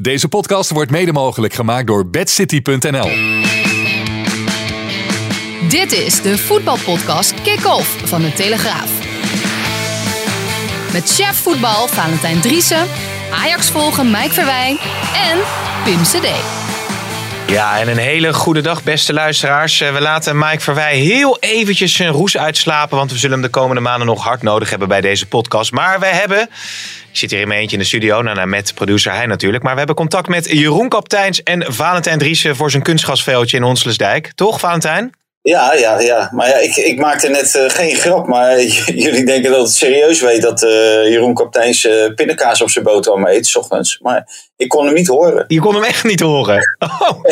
Deze podcast wordt mede mogelijk gemaakt door bedcity.nl. Dit is de voetbalpodcast Kick-Off van de Telegraaf. Met chef voetbal Valentijn Driessen, Ajax volgen Mike Verwijn en Pim CD. Ja, en een hele goede dag, beste luisteraars. Eh, We laten Mike Verwij heel eventjes zijn roes uitslapen. Want we zullen hem de komende maanden nog hard nodig hebben bij deze podcast. Maar we hebben. Ik zit hier in mijn eentje in de studio. Nou, nou, met producer hij natuurlijk. Maar we hebben contact met Jeroen Kapteins en Valentijn Driessen voor zijn kunstgasveldje in Onselsdijk. Toch, Valentijn? Ja, ja, ja. Maar ja, ik, ik maakte net eh, geen grap. Maar jullie denken dat het serieus weet dat eh, Jeroen Kapteins eh pindakaas op zijn boterham eet, s ochtends. Maar ik kon hem niet horen. Je kon hem echt niet horen. Oh,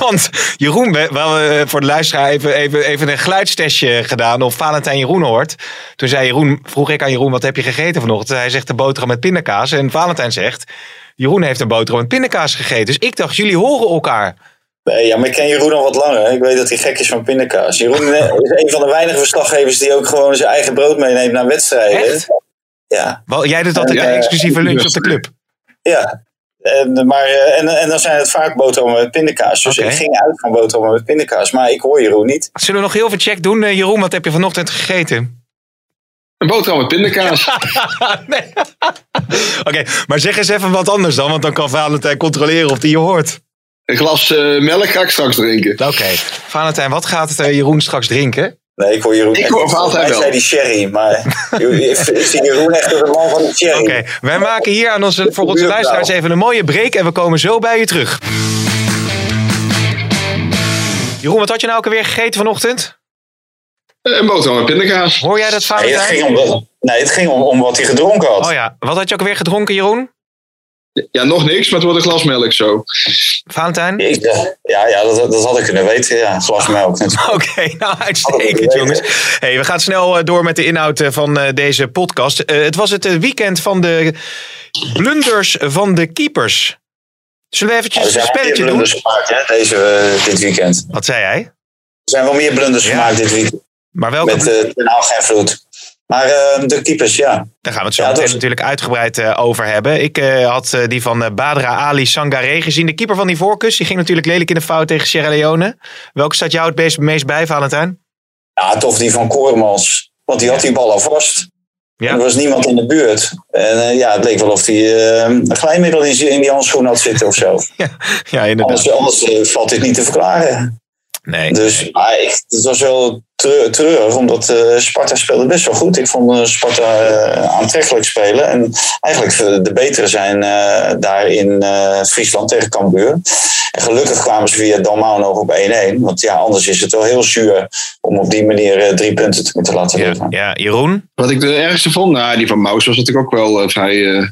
want Jeroen, we we hadden voor de luisteraar even, even, even een geluidstestje gedaan of Valentijn Jeroen hoort. Toen zei Jeroen, vroeg ik aan Jeroen, wat heb je gegeten vanochtend? Hij zegt de boterham met pindakaas. En Valentijn zegt, Jeroen heeft een boterham met pindakaas gegeten. Dus ik dacht, jullie horen elkaar. Nee, ja, maar ik ken Jeroen al wat langer. Ik weet dat hij gek is van pindakaas. Jeroen eh, is een van de weinige verslaggevers die ook gewoon zijn eigen brood meeneemt naar wedstrijden. Echt? Ja, Wel, Jij doet altijd een ja. exclusieve lunch op de club. ja. En, maar, eh, en, en dan zijn het vaak boterhammen met pindakaas. Dus ik ging uit van boterhammen met pindakaas. Maar ik hoor Jeroen niet. Zullen we nog heel veel check doen? Eh, Jeroen, wat heb je vanochtend gegeten? Een boterham met pindakaas. nee. Oké, maar zeg eens even wat anders dan, want dan kan Valentijn controleren of hij je hoort. Een glas eh, melk ga ik straks drinken. Oké, Valentijn, wat gaat het, eh, Jeroen straks drinken? Nee, ik hoor Jeroen Ik hoor. Valentijn Hij wel. zei die sherry, maar ik zie Jeroen echt de man van de sherry. Oké, wij maken hier aan onze, voor onze luisteraars even een mooie break en we komen zo bij je terug. Jeroen, wat had je nou ook alweer gegeten vanochtend? Eh, Een boterham met pindakaas. Hoor jij dat, Nee, het Valentijn? ging, om, nee, het ging om, om wat hij gedronken had. Oh ja, wat had je ook alweer gedronken, Jeroen? Ja, nog niks, maar het wordt een glas melk zo. Valentijn? Ik, eh, ja, ja dat, dat had ik kunnen weten. Ja, een glas melk. Oké, nou uitstekend jongens. Hey, we gaan snel eh, door met de inhoud eh, van eh, deze podcast. Eh, het was het weekend van de blunders van de keepers. Zullen we eventjes een zijn wel meer spelletje doen? blunders gemaakt hè, deze, dit weekend. Wat zei hij? Er zijn wel meer blunders Ja. gemaakt dit weekend. Maar welke? Met uh, Ten Hag en Vloed. Maar eh, de keepers, ja. Daar gaan we het zo Ja, dat meteen was- natuurlijk uitgebreid eh, over hebben. Ik eh, had eh, die van Badra Ali Sangaré gezien. De keeper van die voorkust. Die ging natuurlijk lelijk in de fout tegen Sierra Leone. Welke staat jou het meest, meest bij, Valentijn? Ja, tof die van Koormans. Want die had die bal al vast. Ja. Er was niemand in de buurt. En ja, het leek wel of hij eh, een glijmiddel in, in die handschoen had zitten of zo. Ja, ja inderdaad. Anders, anders valt dit niet te verklaren. Nee. Dus maar ik, het was wel treu- treurig, omdat eh, Sparta speelde best wel goed. Ik vond eh, Sparta eh, aantrekkelijk spelen. En eigenlijk de betere zijn eh, daar in eh, Friesland tegen Cambuur. En gelukkig kwamen ze via Dalmau nog op 1-1. Want ja, anders is het wel heel zuur om op die manier eh, drie punten te moeten laten liggen. ja, Jeroen? Wat ik de ergste vond, nou, die van Maus was natuurlijk ook wel vrij, eh,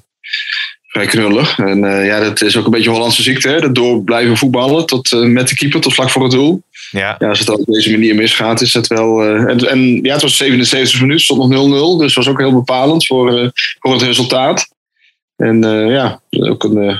vrij knullig. En eh, ja, dat is ook een beetje Hollandse ziekte, hè? Dat door blijven voetballen tot, met de keeper tot vlak voor het doel. Ja. Ja, als het op deze manier misgaat, is dat wel... eh, en, en ja, het was 77 minuten, stond nog 0-0. Dus was ook heel bepalend voor, eh, voor het resultaat. En eh, ja, ook een... eh,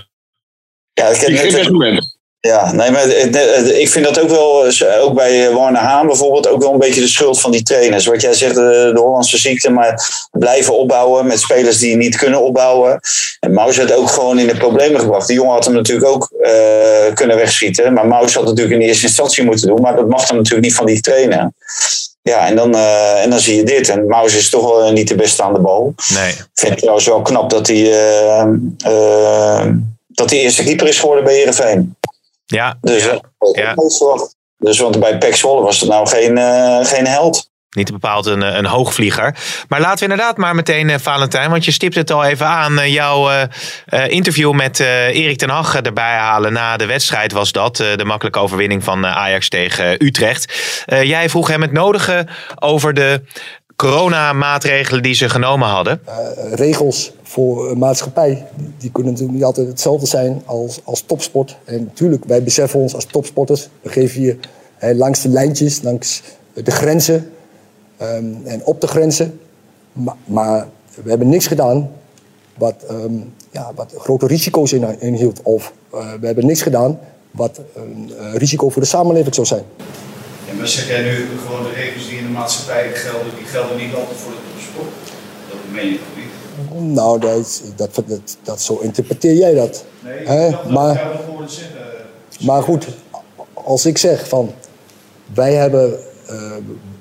Ja, ik heb net-. Ja, nee, maar het- het- ik vind dat ook wel, eh, ook bij eh, Warner Haan bijvoorbeeld, ook wel een beetje de schuld van die trainers. Wat jij zegt, de, Hollandse ziekte, maar blijven opbouwen met spelers die niet kunnen opbouwen. En Maus had ook gewoon in de problemen gebracht. Die jongen had hem natuurlijk ook eh, kunnen wegschieten, maar Maus had natuurlijk in eerste instantie moeten doen, maar dat mag dan natuurlijk niet van die trainer. Ja, en dan, eh, en dan zie je dit. En Maus is toch wel niet de beste aan de bal. Nee. Ik vind het trouwens wel knap dat hij, eh, eh, dat hij eerste keeper is geworden bij Heerenveen. Ja, Dus, ja. dat verwacht. dus want bij Pek Zwolle was het nou geen, eh, geen held. Niet bepaald een, eh, een hoogvlieger. Maar laten we inderdaad maar meteen, eh, Valentijn, want je stipt het al even aan. eh, jouw eh, eh, interview met eh, Erik ten Hag erbij halen na de wedstrijd was dat. eh, de makkelijke overwinning van eh, Ajax tegen Utrecht. Eh, jij vroeg hem het nodige over de coronamaatregelen die ze genomen hadden? regels voor maatschappij, die kunnen natuurlijk niet altijd hetzelfde zijn als, als topsport. En natuurlijk, wij beseffen ons als topsporters, we geven hier langs de lijntjes, langs de grenzen ehm, en op de grenzen. Maar, maar we hebben niks gedaan wat, ehm, ja, wat grote risico's in- inhield. Of eh, we hebben niks gedaan wat een eh, risico voor de samenleving zou zijn. En maar zeg jij nu gewoon de regels die in de maatschappij gelden, die gelden niet altijd voor de topsport? Dat meen je toch niet? Nou, dat, is- dat, dat, dat, zo interpreteer jij dat. Nee, dat Maar- ik jou dat hoorde zeggen. Maar goed, als ik zeg van wij hebben eh,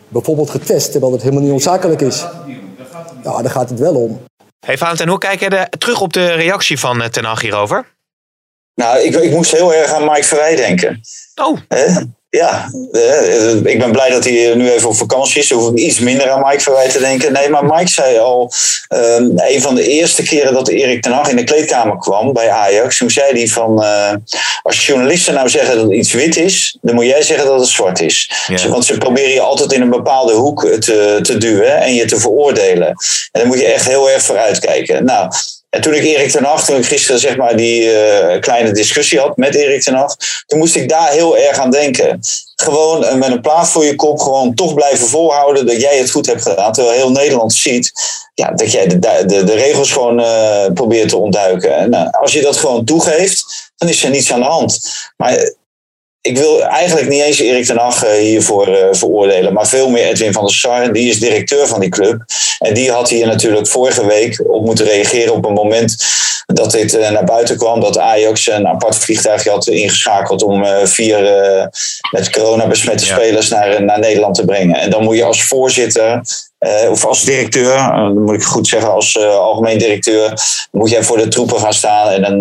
bijvoorbeeld getest terwijl het helemaal niet noodzakelijk is, Daar gaat het niet om. Daar gaat het niet ja, daar gaat het wel om. Hey Valentijn, hoe kijk jij de, terug op de reactie van eh, Ten Hag hierover? Nou, ik, ik moest heel erg aan Mike Verwij denken. Oh, Hè? Ja, eh, ik ben blij dat hij nu even op vakantie is. Dan hoef ik iets minder aan Mike Verwij te denken. Nee, maar Mike zei al, ehm, een van de eerste keren dat Erik ten Hag in de kleedkamer kwam bij Ajax. Toen zei hij van, eh, als journalisten nou zeggen dat iets wit is, dan moet jij zeggen dat het zwart is. Ja. Want ze proberen je altijd in een bepaalde hoek te, te duwen en je te veroordelen. En daar moet je echt heel erg voor uitkijken. Nou, en toen ik Erik ten Hag, toen ik gisteren zeg maar die eh, kleine discussie had met Erik ten Hag, toen moest ik daar heel erg aan denken. Gewoon eh, met een plaat voor je kop, gewoon toch blijven volhouden dat jij het goed hebt gedaan. Terwijl heel Nederland ziet ja, dat jij de, de, de regels gewoon eh, probeert te ontduiken. En als je dat gewoon toegeeft, dan is er niets aan de hand. Maar ik wil eigenlijk niet eens Erik ten Hag eh, hiervoor eh, veroordelen, maar veel meer Edwin van der Sar. Die is directeur van die club. En die had hier natuurlijk vorige week op moeten reageren op een moment dat dit eh, naar buiten kwam. Dat Ajax een apart vliegtuigje had ingeschakeld om vier met corona besmette Ja. spelers naar, naar Nederland te brengen. En dan moet je als voorzitter eh, of als directeur, dan moet ik goed zeggen, als eh, algemeen directeur, moet jij voor de troepen gaan staan. En dan,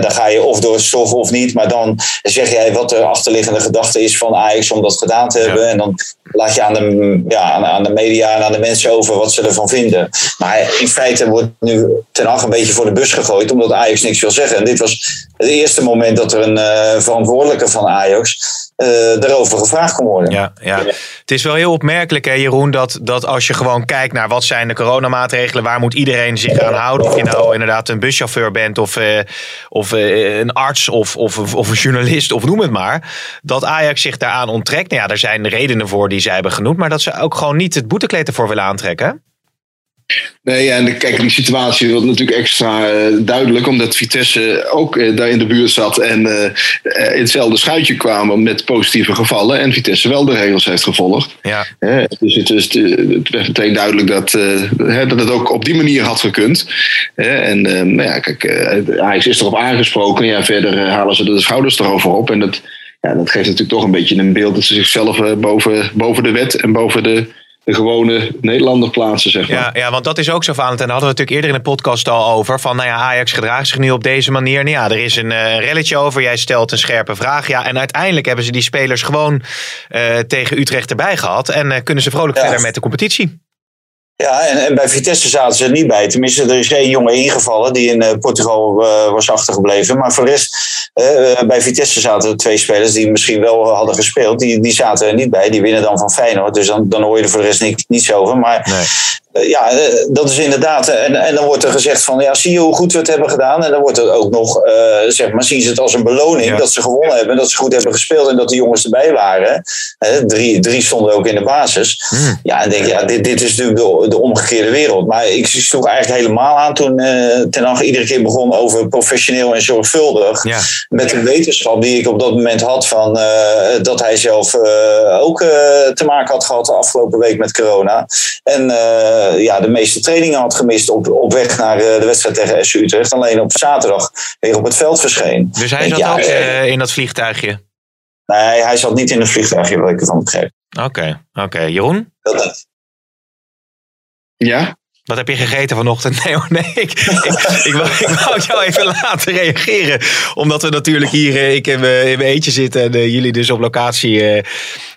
dan ga je of door het stof of niet. Maar dan zeg jij wat de achterliggende gedachte is van Ajax om dat gedaan te hebben. En dan laat je aan de, ja, aan, aan de media en aan de mensen over wat ze ervan vinden. Maar in feite wordt nu ten Hag een beetje voor de bus gegooid, omdat Ajax niks wil zeggen. En dit was het eerste moment dat er een verantwoordelijke van Ajax eh daarover gevraagd kon worden. Ja, ja. Het is wel heel opmerkelijk, hè, Jeroen, dat, dat als je gewoon kijkt naar wat zijn de coronamaatregelen, waar moet iedereen zich aan houden? Of je nou inderdaad een buschauffeur bent, of, eh, of eh, een arts, of, of, of een journalist, of noem het maar. Dat Ajax zich daaraan onttrekt. Nou ja, er zijn redenen voor die zij hebben genoemd, maar dat ze ook gewoon niet het boetekleed ervoor willen aantrekken. Nee, en kijk, die situatie wordt natuurlijk extra eh, duidelijk, omdat Vitesse ook eh, daar in de buurt zat en eh, in hetzelfde schuitje kwamen met positieve gevallen. En Vitesse wel de regels heeft gevolgd. Ja, dus het, is, het werd meteen duidelijk dat, dat het ook op die manier had gekund. En nou ja, kijk, Ajax is erop aangesproken. Ja, verder halen ze de schouders erover op. En dat, ja, dat geeft natuurlijk toch een beetje een beeld dat ze zichzelf boven, boven de wet en boven de, de gewone Nederlander plaatsen, zeg maar. ja, ja, want dat is ook zo, Valentijn. Daar hadden we natuurlijk eerder in de podcast al over. Van, nou ja, Ajax gedraagt zich nu op deze manier. Nou ja, er is een eh, relletje over. Jij stelt een scherpe vraag. Ja, en uiteindelijk hebben ze die spelers gewoon eh, tegen Utrecht erbij gehad. En eh, kunnen ze vrolijk Ja. verder met de competitie. Ja, en, en bij Vitesse zaten ze er niet bij. Tenminste, er is één jongen ingevallen die in eh, Portugal eh, was achtergebleven. Maar voor de rest, eh, bij Vitesse zaten er twee spelers die misschien wel hadden gespeeld. Die, die zaten er niet bij. Die winnen dan van Feyenoord. Dus dan, dan hoor je er voor de rest niet, niets over. Maar ja, eh, dat is inderdaad. eh, En, en dan wordt er gezegd van, ja, zie je hoe goed we het hebben gedaan? En dan wordt er ook nog, eh, zeg maar, zien ze het als een beloning Ja. dat ze gewonnen hebben. Dat ze goed hebben gespeeld en dat de jongens erbij waren. Eh, drie, drie stonden ook in de basis. Hmm. Ja, en denk, ja, dit, dit is natuurlijk de, de omgekeerde wereld. Maar ik sloeg eigenlijk helemaal aan toen eh Ten Hag iedere keer begon over professioneel en zorgvuldig. Ja. Met de wetenschap die ik op dat moment had van eh, dat hij zelf eh, ook eh, te maken had gehad de afgelopen week met corona. En eh, ja, de meeste trainingen had gemist op, op weg naar eh, de wedstrijd tegen SU Utrecht. Alleen op zaterdag weer op het veld verscheen. Dus hij zat ja, ook eh, in dat vliegtuigje. Nee, hij zat niet in een vliegtuigje, wat ik ervan begreep. Oké, oké. Jeroen, Dat, Ja? Wat heb je gegeten vanochtend? Nee, hoor, nee. Ik, ik, ik, wou, ik wou jou even laten reageren. Omdat we natuurlijk hier eh, ik in mijn in mijn eentje zitten en eh, jullie dus op locatie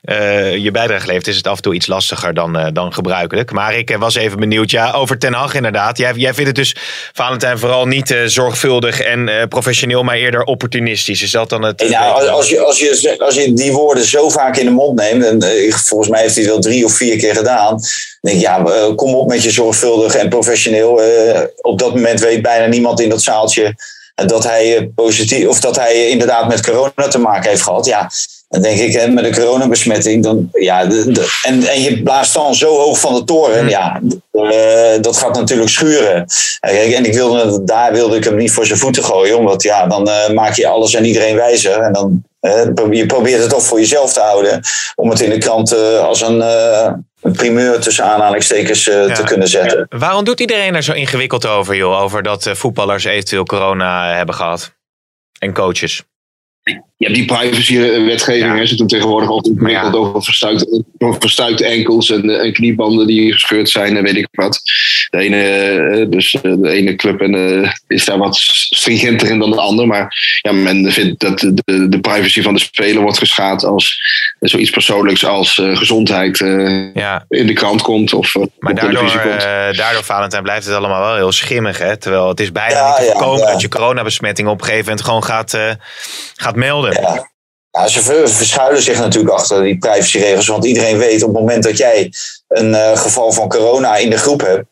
eh, je bijdrage levert. Is het af en toe iets lastiger dan, dan gebruikelijk. Maar ik was even benieuwd. Ja, over Ten Hag inderdaad. Jij, jij vindt het dus, Valentijn, vooral niet zorgvuldig en professioneel, maar eerder opportunistisch. Is dat dan het... Ja, als, als, je, als, je, als je die woorden zo vaak in de mond neemt, en volgens mij heeft hij het wel drie of vier keer gedaan, denk ik, ja, eh, kom op met je zorgvuldig en professioneel. Eh, op dat moment weet bijna niemand in dat zaaltje dat hij eh, positief of dat hij inderdaad met corona te maken heeft gehad. Ja, dan denk ik, hè, met een coronabesmetting, dan, ja, de, de- en, en je blaast dan zo hoog van de toren, ja, eh, dat gaat natuurlijk schuren. Eh, en ik wilde, daar wilde ik hem niet voor zijn voeten gooien, omdat ja, dan eh, maak je alles en iedereen wijzer. En dan, eh, je probeert het toch voor jezelf te houden, om het in de krant eh, als een, eh, een primeur tussen aanhalingstekens eh, Ja. te kunnen zetten. Waarom doet iedereen er zo ingewikkeld over, joh? Over dat eh, voetballers eventueel corona hebben gehad. En coaches. Je hebt die privacy-wetgeving, Ja. hè, ze doen tegenwoordig altijd Maar ja. over verstuikte, enkels en, eh, en kniebanden die gescheurd zijn en weet ik wat. De ene, eh, dus eh, de ene club en, eh, is daar wat stringenter in dan de ander. Maar ja, men vindt dat de, de privacy van de speler wordt geschaad als zoiets persoonlijks als eh, gezondheid eh, Ja, in de krant komt of maar op daardoor, televisie komt. eh, daardoor, Valentijn, blijft het allemaal wel heel schimmig. Hè? Terwijl het is bijna Ja, niet te voorkomen ja. dat je coronabesmetting op een gegeven moment gewoon gaat, eh, gaat melden. Ja. Ze ver- verschuilen zich natuurlijk achter die privacyregels. Want iedereen weet op het moment dat jij een eh, geval van corona in de groep hebt.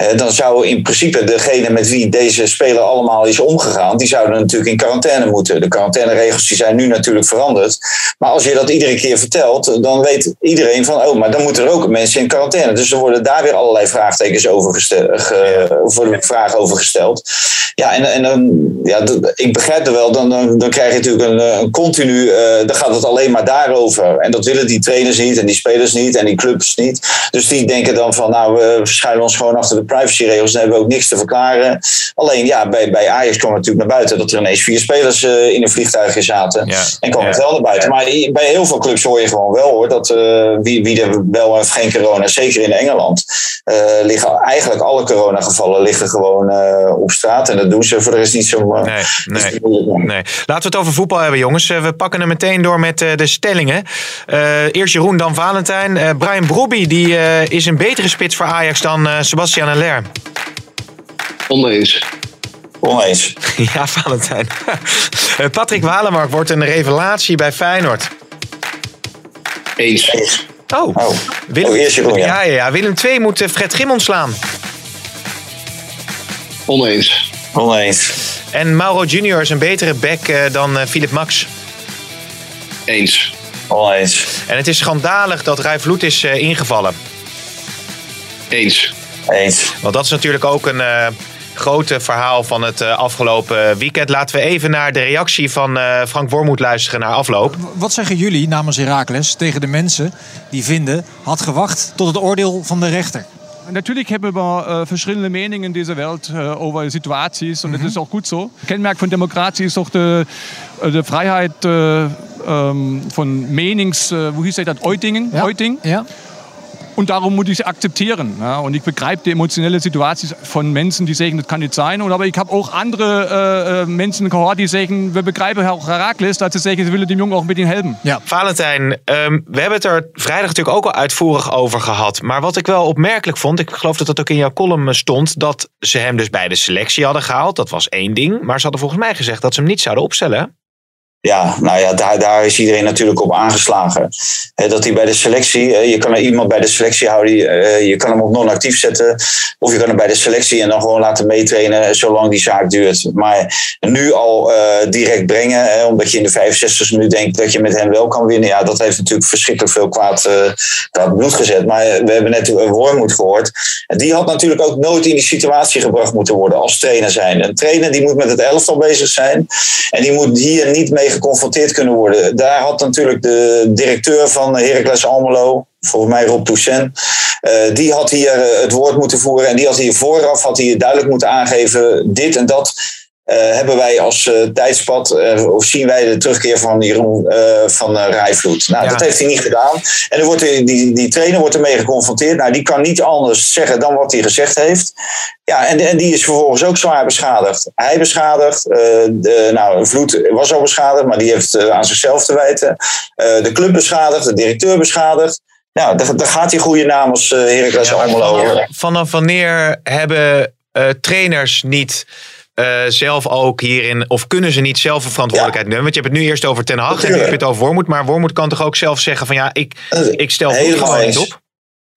Eh, dan zou in principe degene met wie deze speler allemaal is omgegaan. die zouden natuurlijk in quarantaine moeten. De quarantaineregels die zijn nu natuurlijk veranderd. Maar als je dat iedere keer vertelt. dan weet iedereen van. oh, maar dan moeten er ook mensen in quarantaine. Dus er worden daar weer allerlei vraagtekens over gesteld. Ge, vragen over gesteld. Ja, en, en dan, ja, ik begrijp het wel, dan, dan, krijg je natuurlijk een, continu, eh, dan gaat het alleen maar daarover. En dat willen die trainers niet, en die spelers niet, en die clubs niet. Dus die denken dan van, nou, we schuilen ons gewoon achter de privacyregels, dan hebben we ook niks te verklaren. Alleen, ja, bij, bij Ajax kwam natuurlijk naar buiten dat er ineens vier spelers eh, in een vliegtuigje zaten. Ja. En kwam Ja. het wel naar buiten. Maar bij heel veel clubs hoor je gewoon wel hoor, dat eh, wie, wie er wel of geen corona, zeker in Engeland, eh, liggen eigenlijk alle coronagevallen liggen gewoon op straat. En dat doen ze voor de rest niet zo. Nee, nee. Nee. Laten we het over voetbal hebben, jongens. We pakken er meteen door met de stellingen. Eerst Jeroen, dan Valentijn. Brian Brobby die, is een betere spits voor Ajax dan Sebastian Haller. Oneens. Oneens. ja, Valentijn. Eh, Patrick Walemark wordt een revelatie bij Feyenoord. Eens. Oh, Oh, Willem, oh ja. ja. Willem II moet eh, Fred Grim ontslaan. Oneens. Oneens. En Mauro Junior is een betere back eh, dan eh, Philip Max. Eens. Oneens. En het is schandalig dat Rai Vloed is eh, ingevallen. Eens. Eens. Want dat is natuurlijk ook een eh, grote verhaal van het eh, afgelopen weekend. Laten we even naar de reactie van eh, Frank Wormoed luisteren naar afloop. Wat zeggen jullie namens Herakles tegen de mensen die vinden had gewacht tot het oordeel van de rechter? Natürlich hebben we äh, verschillende Meinungen in dieser Welt äh, over Situaties und das ist auch gut so. Kennmerk von Demokratie ist auch die, äh, die Freiheit äh, ähm, von Menings, äh, wo hieß das, Eutingen? Euting. Ja. Und darum muss ich sie akzeptieren. Ja? Und ich begreife die emotionelle Situation von Menschen, die sagen, das kann nicht sein. Und aber ich habe auch andere äh, äh, Menschen gehört, die sagen, wir begreifen auch Herakles, dat ze zeggen, ze willen dem Jungen auch mit ihnen helfen. Ja. Valentijn, ehm, we hebben het er vrijdag natuurlijk ook al uitvoerig over gehad. Maar wat ik wel opmerkelijk vond, ik geloof dat dat ook in jouw column stond, dat ze hem dus bij de selectie hadden gehaald. Dat was één ding. Maar ze hadden volgens mij gezegd dat ze hem niet zouden opstellen. Ja, nou ja, daar, daar is iedereen natuurlijk op aangeslagen. Dat hij bij de selectie, eh, je kan iemand bij de selectie houden, eh, je kan hem op non-actief zetten. Of je kan hem bij de selectie en dan gewoon laten meetrainen zolang die zaak duurt. Maar nu al eh, direct brengen, omdat je in de 65 minuut denkt dat je met hem wel kan winnen. Ja, dat heeft natuurlijk verschrikkelijk veel kwaad, kwaad bloed gezet. Maar we hebben net een Wormoed gehoord. En die had natuurlijk ook nooit in die situatie gebracht moeten worden als trainer zijn. Een trainer die moet met het elftal bezig zijn. En die moet hier niet mee geconfronteerd kunnen worden. Daar had natuurlijk de directeur van Heracles Almelo, volgens mij Rob Toussaint, eh, die had hier eh, het woord moeten voeren. En die had hier vooraf had hier duidelijk moeten aangeven, dit en dat hebben wij als eh, tijdspad, eh, of zien wij de terugkeer van Jeroen eh, van uh, Rijvloed. Nou, Ja. dat heeft hij niet gedaan. En dan wordt die, die, die trainer wordt ermee geconfronteerd. Nou, die kan niet anders zeggen dan wat hij gezegd heeft. Ja, en, en die is vervolgens ook zwaar beschadigd. Hij beschadigd, eh, de, nou, Vloed was al beschadigd, maar die heeft eh, aan zichzelf te wijten. Eh, de club beschadigd, de directeur beschadigd. Nou, daar, daar gaat die goede naam als uh, Heracles Ja, maar Almelo. vanaf, wanneer hebben eh, trainers niet eh, zelf ook hierin, of kunnen ze niet zelf een verantwoordelijkheid nemen? Want je hebt het nu eerst over Ten Hag en nu heb je het over Wormoed. Maar Wormoed kan toch ook zelf zeggen van ja, ik, ik stel Helemaal gewoon niet op?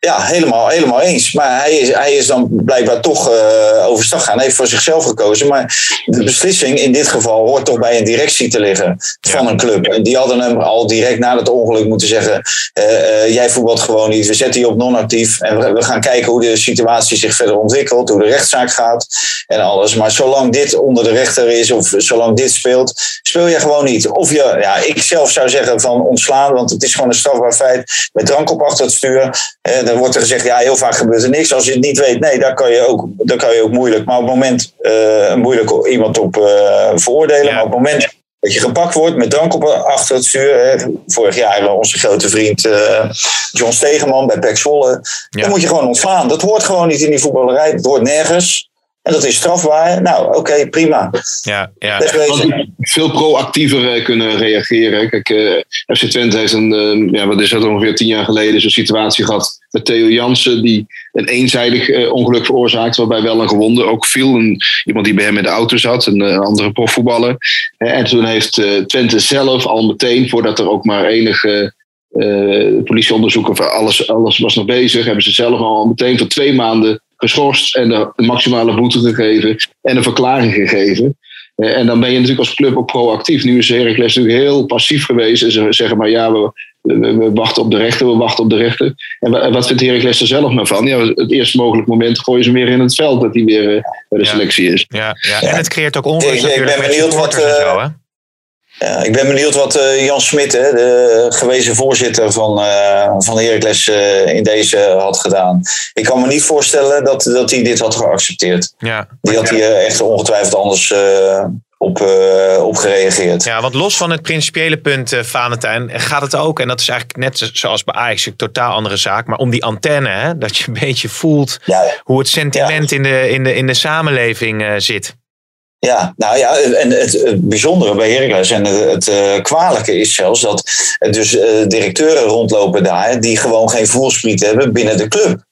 Ja, helemaal, helemaal eens. Maar hij is, hij is dan blijkbaar toch uh, overstag gaan. Hij heeft voor zichzelf gekozen. Maar de beslissing in dit geval hoort toch bij een directie te liggen van een club. En die hadden hem al direct na het ongeluk moeten zeggen: uh, uh, Jij voetbalt gewoon niet. We zetten je op non-actief. En we, we, gaan kijken hoe de situatie zich verder ontwikkelt. Hoe de rechtszaak gaat en alles. Maar zolang dit onder de rechter is of zolang dit speelt, speel je gewoon niet. Of je, ja, ik zelf zou zeggen van ontslaan. Want het is gewoon een strafbaar feit. Met drank op achter het stuur dan wordt er gezegd, ja, heel vaak gebeurt er niks. Als je het niet weet, nee, daar kan je ook, daar kan je ook moeilijk. Maar op het moment uh, moeilijk iemand op uh, veroordelen. Ja. Maar op het moment dat je gepakt wordt met drank op achter het stuur. Hè, vorig jaar onze grote vriend uh, John Stegeman bij Pek Zwolle. Ja. Dan moet je gewoon ontslaan. Dat hoort gewoon niet in die voetballerij. Dat hoort nergens. En dat is strafbaar. Nou, oké, okay, prima. Ja, ja. Veel proactiever kunnen reageren. Kijk, uh, FC Twente heeft een, uh, ja, wat is dat ongeveer tien jaar geleden, zo'n situatie gehad met Theo Jansen, die een eenzijdig uh, ongeluk veroorzaakte, waarbij wel een gewonde ook viel. Een, iemand die bij hem in de auto zat, een, een andere profvoetballer. En toen heeft Twente zelf al meteen, voordat er ook maar enige politieonderzoek of alles, alles was nog bezig, hebben ze zelf al meteen voor twee maanden geschorst en de maximale boete gegeven en een verklaring gegeven. Uh, en dan ben je natuurlijk als club ook proactief. Nu is Heracles natuurlijk heel passief geweest. En ze zeggen maar ja, we, we, we, wachten op de rechter, we wachten op de rechter. En wat vindt Heracles er zelf nou van? Ja, het eerste mogelijk moment gooien ze weer in het veld dat hij weer uh, bij de selectie is. Ja, ja. en het creëert ook onrust ik, ik ben benieuwd wat... Uh, ja, ik ben benieuwd wat uh, Jan Smit, de gewezen voorzitter van, uh, van Heracles, uh, in deze had gedaan. Ik kan me niet voorstellen dat, dat hij dit had geaccepteerd. Ja. Die had hij echt ongetwijfeld anders op, op gereageerd. Ja, want los van het principiële punt, Valentijn, gaat het ook, en dat is eigenlijk net zoals bij Ajax, een totaal andere zaak, maar om die antenne, hè, dat je een beetje voelt ja. hoe het sentiment in, de, in, de, in de samenleving zit. Ja, nou ja, en het, bijzondere bij Heracles en het, uh, kwalijke is zelfs dat dus uh, directeuren rondlopen daar die gewoon geen voelspriet hebben binnen de club.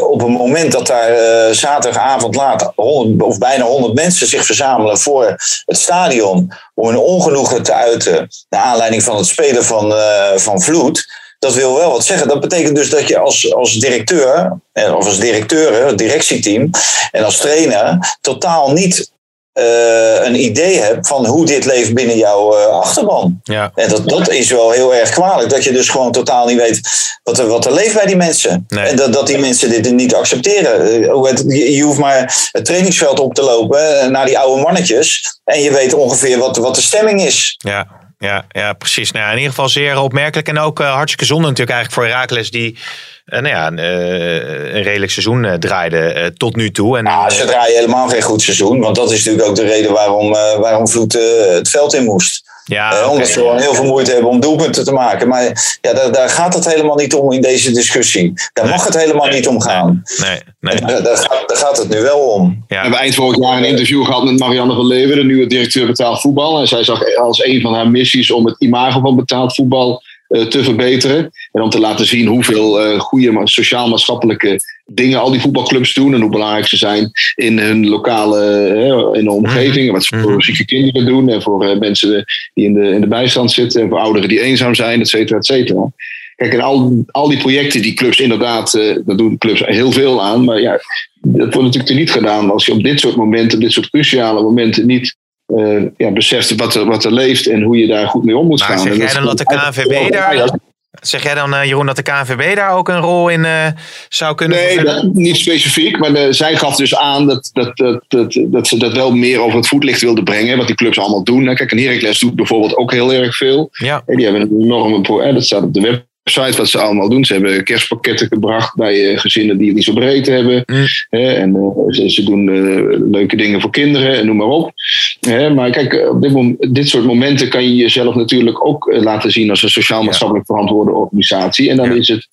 Op het moment dat daar zaterdagavond laat 100, of bijna 100 mensen zich verzamelen voor het stadion om hun ongenoegen te uiten naar aanleiding van het spelen van, van Vloed, dat wil wel wat zeggen. Dat betekent dus dat je als, als directeur, of als directeur, directieteam en als trainer totaal niet uh, een idee hebt van hoe dit leeft binnen jouw uh, achterban. Ja. En dat, dat is wel heel erg kwalijk. Dat je dus gewoon totaal niet weet wat er, wat er leeft bij die mensen. Nee. En dat, dat die mensen dit niet accepteren. Uh, je hoeft maar het trainingsveld op te lopen naar die oude mannetjes. En je weet ongeveer wat, wat de stemming is. Ja, ja, ja precies. Nou, in ieder geval zeer opmerkelijk. En ook hartstikke zonde natuurlijk eigenlijk voor Herakles die uh, nou ja, uh, een redelijk seizoen draaide tot nu toe. En, ja, ze draaien helemaal geen goed seizoen. Want dat is natuurlijk ook de reden waarom, waarom Vloed het veld in moest. Ja, okay, omdat ze gewoon heel veel moeite hebben om doelpunten te maken. Maar ja, daar, daar gaat het helemaal niet om in deze discussie. Daar nee, mag het helemaal nee, niet om gaan. Nee, nee. Daar, daar, gaat, daar, gaat, het nu wel om. Ja. We hebben eind vorig jaar een interview gehad met Marianne van Leeuwen, de nieuwe directeur betaald voetbal. En zij zag als een van haar missies om het imago van betaald voetbal uh, te verbeteren. En om te laten zien hoeveel uh, goede sociaal-maatschappelijke dingen al die voetbalclubs doen. En hoe belangrijk ze zijn in hun lokale uh, in de omgeving. Mm-hmm. Wat ze voor zieke kinderen doen. En voor mensen die in de, in de bijstand zitten. En voor ouderen die eenzaam zijn, et cetera, et cetera. Kijk, en al, al die projecten die clubs inderdaad, daar doen clubs heel veel aan. Maar ja, dat wordt natuurlijk niet gedaan als je op dit soort momenten, op dit soort cruciale momenten niet uh, ja, beseft wat er, wat er leeft en hoe je daar goed mee om moet maar gaan. Zeg jij dan dat de KNVB daar... Zeg jij dan, uh, Jeroen, dat de KNVB daar ook een rol in uh, zou kunnen nee, niet specifiek. Maar de, zij gaf dus aan dat, dat, dat, dat, dat ze dat wel meer over het voetlicht wilden brengen. Wat die clubs allemaal doen. Kijk, een Heracles doet bijvoorbeeld ook heel erg veel. Ja. En die hebben een enorme... Dat staat op de web website wat ze allemaal doen. Ze hebben kerstpakketten gebracht bij uh, gezinnen die het niet zo breed hebben. Mm. Hè, en uh, ze, ze, doen uh, leuke dingen voor kinderen en noem maar op. Hè, maar kijk, op dit, moment, dit soort momenten kan je jezelf natuurlijk ook laten zien als een sociaal-maatschappelijk verantwoorde organisatie. En dan ja. is het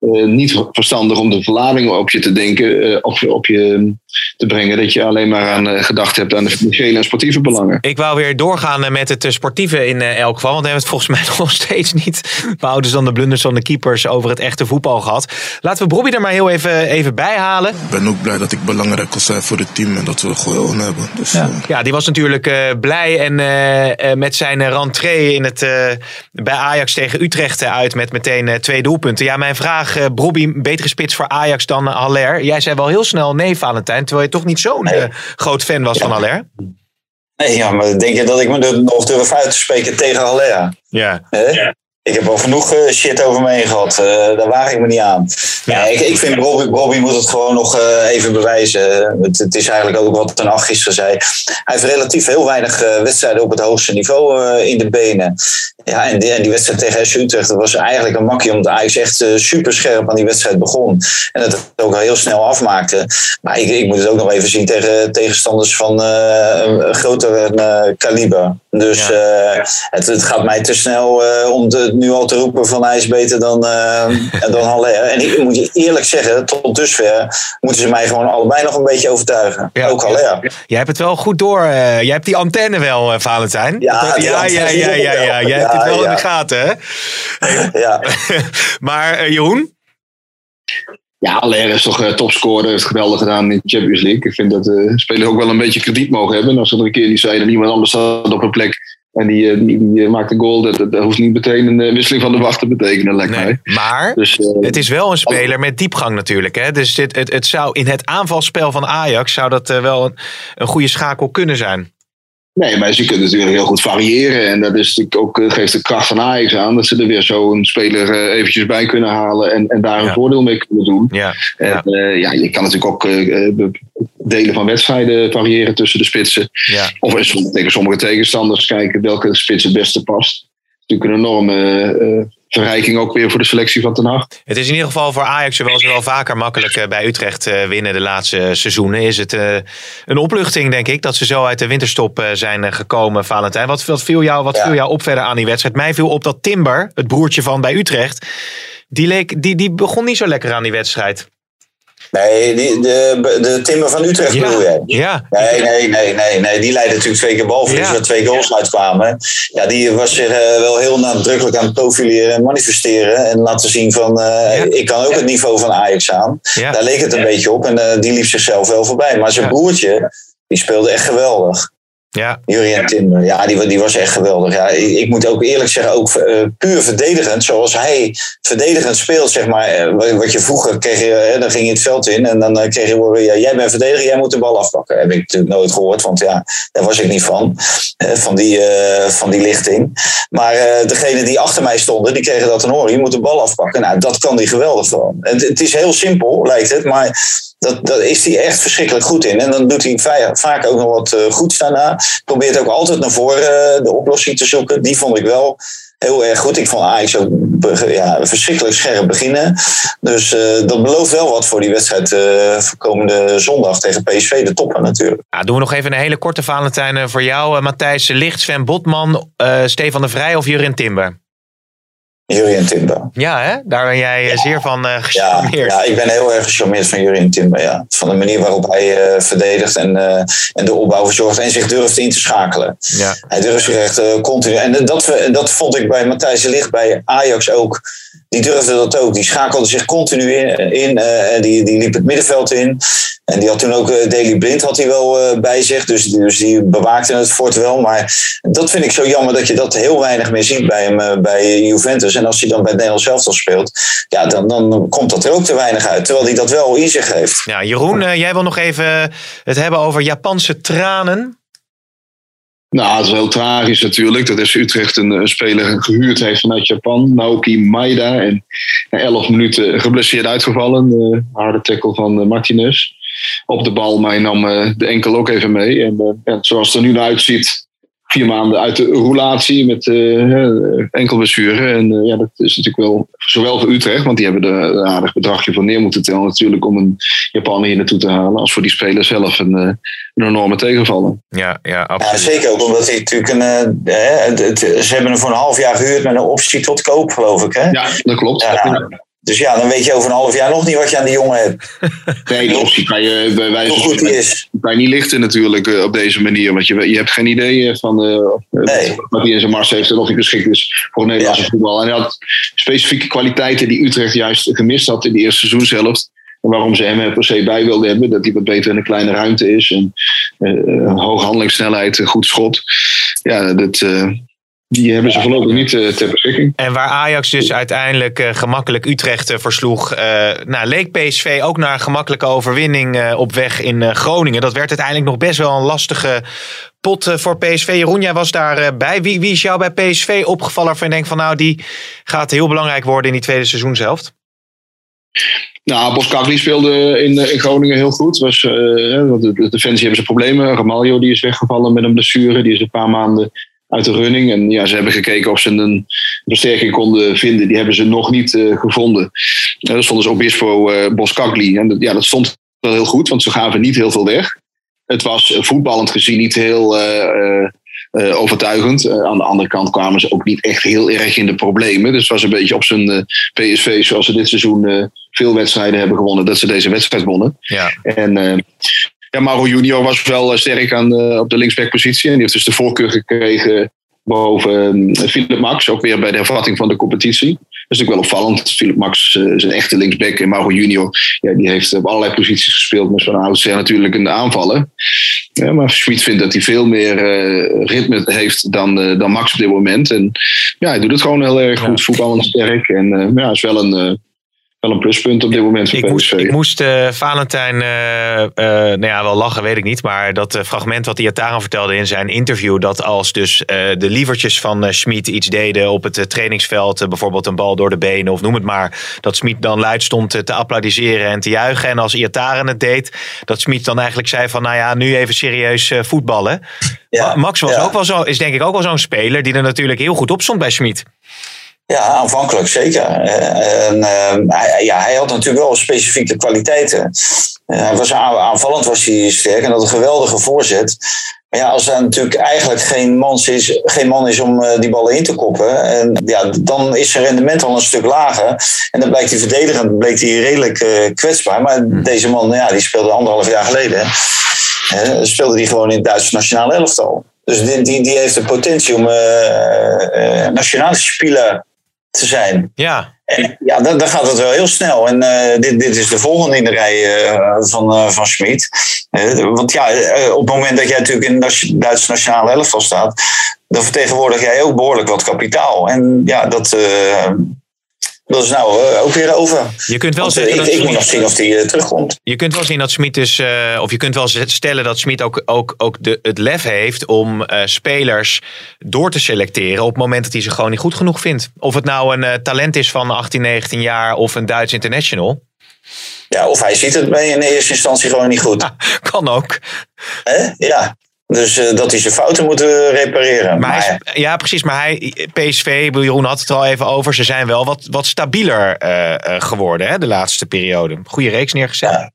uh, niet verstandig om de verladingen op je te denken, uh, op, op je te brengen. Dat je alleen maar aan uh, gedacht hebt aan de financiële en sportieve belangen. Ik wou weer doorgaan met het sportieve in elk geval. Want we hebben het volgens mij nog steeds niet. We houden dan de blunders van de keepers over het echte voetbal gehad. Laten we Bobby er maar heel even, even bij halen. Ik ben ook blij dat ik belangrijk kan zijn voor het team en dat we gewoon hebben. Dus, ja. ja, die was natuurlijk blij en met zijn rentree in het, bij Ajax tegen Utrecht uit met meteen twee doelpunten. Ja, mijn vraag vraag. Uh, Bobby, betere spits voor Ajax dan Haller. Jij zei wel heel snel nee, Valentijn. Terwijl je toch niet zo'n nee. groot fan was van Haller. Nee, ja, maar denk je dat ik me er nog durf uit te spreken tegen Haller? Ja. ja. Ik heb al genoeg uh, shit over me heen gehad. Uh, daar waag ik me niet aan. Ja. ik, ik vind Bobby moet het gewoon nog uh, even bewijzen. Het, het, is eigenlijk ook wat Ten Acht gisteren zei. Hij heeft relatief heel weinig wedstrijden op het hoogste niveau in de benen. Ja, en die, en die, wedstrijd tegen SC Utrecht dat was eigenlijk een makkie. Omdat Ajax echt super scherp aan die wedstrijd begon. En het ook al heel snel afmaakte. Maar ik, ik moet het ook nog even zien tegen tegenstanders van een groter kaliber. Dus ja. het, het, gaat mij te snel om de nu al te roepen van hij is beter dan, uh, dan Haller. En ik moet je eerlijk zeggen, tot dusver moeten ze mij gewoon allebei nog een beetje overtuigen. Ja, ook Haller. Ja. Jij hebt het wel goed door. Uh, jij hebt die antenne wel, uh, Valentijn. Ja, ja, ja, ja, ja, ja, Jij hebt het wel in de gaten, hè? ja. maar Jeroen? Ja, Aller is toch uh, topscorer, heeft geweldig gedaan in de Champions League. Ik vind dat uh, spelers ook wel een beetje krediet mogen hebben. Als ze er een keer niet zeiden, iemand anders staat op een plek en die, eh, die, die, eh, maakt een goal. Dat, dat, hoeft niet meteen een eh, wisseling van de wacht te betekenen, lijkt nee, mij. Maar dus, uh, het is wel een speler met diepgang natuurlijk. Hè? Dus dit, het, het zou in het aanvalspel van Ajax zou dat wel een, een goede schakel kunnen zijn. Nee, maar ze kunnen natuurlijk heel goed variëren. En dat is ook, geeft de kracht van Ajax aan. Dat ze er weer zo een speler uh, eventjes bij kunnen halen. En, en daar een voordeel mee kunnen doen. Ja, en, uh, ja je kan natuurlijk ook uh, delen van wedstrijden variëren tussen de spitsen. Ja. Of tegen sommige tegenstanders kijken welke spits het beste past. Het is natuurlijk een enorme verrijking ook weer voor de selectie van Ten Hag. Het is in ieder geval voor Ajax, zoals wel vaker makkelijk eh, bij Utrecht eh, winnen de laatste seizoenen. Is het een opluchting, denk ik, dat ze zo uit de winterstop zijn gekomen, Valentijn. Wat, wat, viel, jou, wat ja. viel jou op verder aan die wedstrijd? Mij viel op dat Timber, het broertje van bij Utrecht, die, leek, die, die begon niet zo lekker aan die wedstrijd. Nee, die, de, de Timmer van Utrecht ja. bedoel jij? Ja. Nee, nee, nee, nee, nee. Die leidde natuurlijk twee keer balverlies, ja. waar twee goals uitkwamen. Ja, die was zich uh, wel heel nadrukkelijk aan het profileren en manifesteren. En laten zien van, uh, ja. ik kan ook het niveau van Ajax aan. Daar leek het een beetje op en uh, die liep zichzelf wel voorbij. Maar zijn broertje, die speelde echt geweldig. Ja. Jurien Timber, ja, die, die was echt geweldig. Ja, ik, ik moet ook eerlijk zeggen, ook uh, puur verdedigend, zoals hij verdedigend speelt, zeg maar. Uh, wat je vroeger kreeg, je, uh, dan ging je het veld in en dan kreeg je horen, ja, jij bent verdediger, jij moet de bal afpakken. Heb ik natuurlijk nooit gehoord, want ja, daar was ik niet van, van, die, van die lichting. Maar degene die achter mij stonden, die kregen dat te horen, je moet de bal afpakken. Nou, dat kan die geweldig gewoon. Het, het is heel simpel, lijkt het, maar dat, dat is hij echt verschrikkelijk goed in. En dan doet hij vaak ook nog wat uh, goeds daarna. Probeert ook altijd naar voren uh, de oplossing te zoeken. Die vond ik wel heel erg goed. Ik vond Ajax ook ja, verschrikkelijk scherp beginnen. Dus uh, dat belooft wel wat voor die wedstrijd voor komende zondag tegen PSV, de topper natuurlijk. Ja, doen we nog even een hele korte Valentijn voor jou. Matthijs Licht, Sven Botman, Stefan de Vrij of Jurien Timber? Jurien Timber. Ja, hè? daar ben jij ja. zeer van uh, gecharmeerd. Ja, ja, ik ben heel erg gecharmeerd van Jurien Timber. Ja. Van de manier waarop hij uh, verdedigt en, uh, en de opbouw verzorgt en zich durft in te schakelen. Ja. Hij durft zich echt continu. En dat, dat vond ik bij Matthijs Ligt bij Ajax ook. Die durfde dat ook. Die schakelde zich continu in. in die, die liep het middenveld in. En die had toen ook uh, Daily Blind had hij wel bij zich. Dus, dus die bewaakte het fort wel. Maar dat vind ik zo jammer dat je dat heel weinig meer ziet bij hem bij Juventus. En als hij dan bij het Nederlands elftal speelt, ja, dan, dan komt dat er ook te weinig uit. Terwijl hij dat wel in zich heeft. Ja, Jeroen, jij wil nog even het hebben over Japanse tranen. Nou, dat is heel tragisch natuurlijk. Dat is Utrecht een, speler gehuurd heeft vanuit Japan. Naoki Maida. En na 11 minuten geblesseerd uitgevallen. harde tackle van Martinez op de bal. Maar hij nam uh, de enkel ook even mee. En zoals het er nu naar uitziet, vier maanden uit de roulatie met uh, enkelblessure. En ja, dat is natuurlijk wel zowel voor Utrecht, want die hebben er een aardig bedragje voor neer moeten tellen natuurlijk om een Japaner hier naartoe te halen. Als voor die speler zelf een, een enorme tegenvaller. Ja, ja, absoluut. Ja, zeker ook omdat hij natuurlijk een. het, het, ze hebben hem voor een half jaar gehuurd met een optie tot koop, geloof ik. Hè? Ja, dat klopt. Ja, dus ja, dan weet je over een half jaar nog niet wat je aan die jongen hebt. Nee, optie kan je bij wijze Hoe goed die is. Kan je niet lichten natuurlijk uh, op deze manier. Want je, je hebt geen idee van uh, nee. wat hij in zijn mars heeft en of hij geschikt is voor Nederlandse ja. voetbal. En hij had specifieke kwaliteiten die Utrecht juist gemist had in de eerste seizoenshelft. En waarom ze hem er per se bij wilden hebben. Dat hij wat beter in een kleine ruimte is. En uh, hoge handelingssnelheid, goed schot. Ja, dat, Die hebben ze voorlopig niet uh, ter beschikking. En waar Ajax dus uiteindelijk uh, gemakkelijk Utrecht uh, versloeg, nou, leek PSV ook naar een gemakkelijke overwinning op weg in Groningen. Dat werd uiteindelijk nog best wel een lastige pot voor PSV. Jeroen, jij was daarbij. Wie, wie is jou bij PSV opgevallen waarvan je denkt van nou, die gaat heel belangrijk worden in die tweede seizoenshelft? Nou, Boskagli speelde in, in Groningen heel goed. Was, de, de defensie hebben ze problemen. Ramaljo die is weggevallen met een blessure. Die is een paar maanden uit de running. En ja, ze hebben gekeken of ze een versterking konden vinden. Die hebben ze nog niet uh, gevonden. Uh, dat stond dus Obispo uh, Boskagli. En dat, ja, dat stond wel heel goed, want ze gaven niet heel veel weg. Het was voetballend gezien niet heel overtuigend. aan de andere kant kwamen ze ook niet echt heel erg in de problemen. Dus het was een beetje op zijn PSV zoals ze dit seizoen veel wedstrijden hebben gewonnen. Dat ze deze wedstrijd wonnen. Ja. En ja, Mauro Junior was wel eh, sterk aan de, op de linksbackpositie. En die heeft dus de voorkeur gekregen boven uh, Philip Max. Ook weer bij de hervatting van de competitie. Dat is natuurlijk wel opvallend. Philip Max uh, is een echte linksback. En Mauro Junior ja, die heeft op allerlei posities gespeeld. Maar zo'n oudsher natuurlijk een aanvallen. Ja, maar Schmid vindt dat hij veel meer uh, ritme heeft dan, dan Max op dit moment. En ja, hij doet het gewoon heel erg goed. Voetballend sterk. En ja, is wel een wel een pluspunt op dit moment. Ik moest, ik moest uh, Valentijn, uh, uh, nou ja, wel lachen, weet ik niet. Maar dat fragment wat Iataren vertelde in zijn interview. Dat als dus de lievertjes van Schmid iets deden op het trainingsveld. bijvoorbeeld een bal door de benen of noem het maar. Dat Schmid dan luid stond te applaudisseren en te juichen. En als Iataren het deed, dat Schmid dan eigenlijk zei van... Nou ja, nu even serieus voetballen. Ja, Max was ook wel zo, is denk ik ook wel zo'n speler die er natuurlijk heel goed op stond bij Schmid. Ja, aanvankelijk zeker. En, uh, ja, hij had natuurlijk wel specifieke kwaliteiten. Uh, hij was aanvallend was hij sterk en had een geweldige voorzet. Maar ja, als er natuurlijk eigenlijk geen man is, geen man is om uh, die ballen in te koppen, en, ja, dan is zijn rendement al een stuk lager. En dan blijkt hij verdedigend bleek hij redelijk kwetsbaar. Maar hmm. deze man, ja, die speelde anderhalf jaar geleden. speelde hij gewoon in het Duitse nationale elftal. Dus die, die, die heeft de potentie om nationale speler te zijn. Ja. En, ja, dan, dan, gaat het wel heel snel. En uh, dit, dit is de volgende in de rij uh, van, uh, van Schmid. want ja, op het moment dat jij natuurlijk in de Duitse nationale elftal staat, dan vertegenwoordig jij ook behoorlijk wat kapitaal. En ja, dat, dat is nou uh, ook weer over. Je kunt wel Want, zeggen ik, dat ik moet nog zien of die uh, terugkomt. Je kunt wel zien dat Smit eh, of je kunt wel stellen dat Smit ook, ook, ook de, het lef heeft om eh, spelers door te selecteren op het moment dat hij ze gewoon niet goed genoeg vindt. Of het nou een eh, talent is van 18, 19 jaar of een Duits international. Ja, of hij ziet het bij in eerste instantie gewoon niet goed. kan ook. Hè? Ja. Dus uh, dat hij zijn fouten moet uh, repareren. Maar hij Maar, is- ja, precies. Maar hij, PSV, Jeroen had het er al even over. Ze zijn wel wat, wat stabieler eh, eh, geworden hè, de laatste periode. Goede reeks neergezet. ja,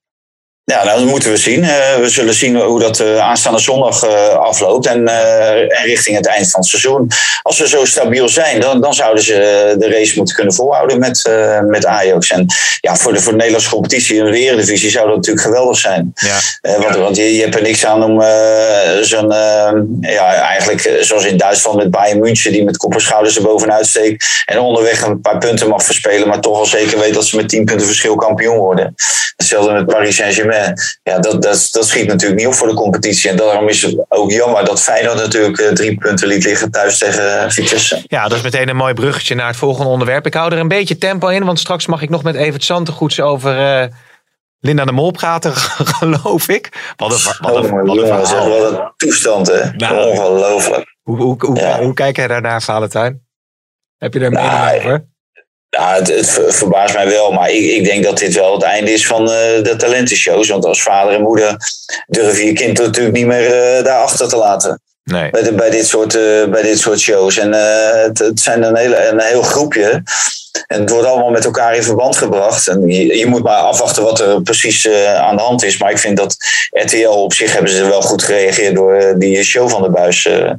nou, dat moeten we zien. Eh, we zullen zien hoe dat eh, aanstaande zondag eh, afloopt. En, en richting het eind van het seizoen. Als we zo stabiel zijn, dan, dan zouden ze de race moeten kunnen volhouden met, met Ajax. En ja, voor de, voor de Nederlandse competitie in de Eredivisie zou dat natuurlijk geweldig zijn. Ja. Want want je, je hebt er niks aan om zo'n, ja, eigenlijk zoals in Duitsland met Bayern München, die met kop en schouders er bovenuit steekt. En onderweg een paar punten mag verspelen, maar toch al zeker weet dat ze met 10 punten verschil kampioen worden. Hetzelfde met Paris Saint-Germain. Ja, dat, dat, dat schiet natuurlijk niet op voor de competitie. En daarom is het ook jammer dat Feyenoord natuurlijk eh, drie punten liet liggen thuis tegen Vitesse. Ja, dat is meteen een mooi bruggetje naar het volgende onderwerp. Ik hou er een beetje tempo in, want straks mag ik nog met Evert Santegoeds over eh, Linda de Mol praten, geloof ik. Wat een, wat een, wat een echt verhaal. wel een toestand, hè? Nou. Ongelooflijk. Hoe, hoe, hoe, Ja. hoe kijk jij daarnaar, Valentijn? Heb je er een Nou, mening over? Ja, het, het ver- verbaast mij wel, maar ik, ik denk dat dit wel het einde is van eh, de talentenshows. Want als vader en moeder durf je je kind natuurlijk niet meer eh, daarachter te laten. Nee. Bij, de, bij, dit soort, eh, bij dit soort shows. En het, het zijn een, hele, een heel groepje. En het wordt allemaal met elkaar in verband gebracht. En je, je moet maar afwachten wat er precies eh, aan de hand is. Maar ik vind dat RTL op zich hebben ze wel goed gereageerd door eh, die show van de buis eh,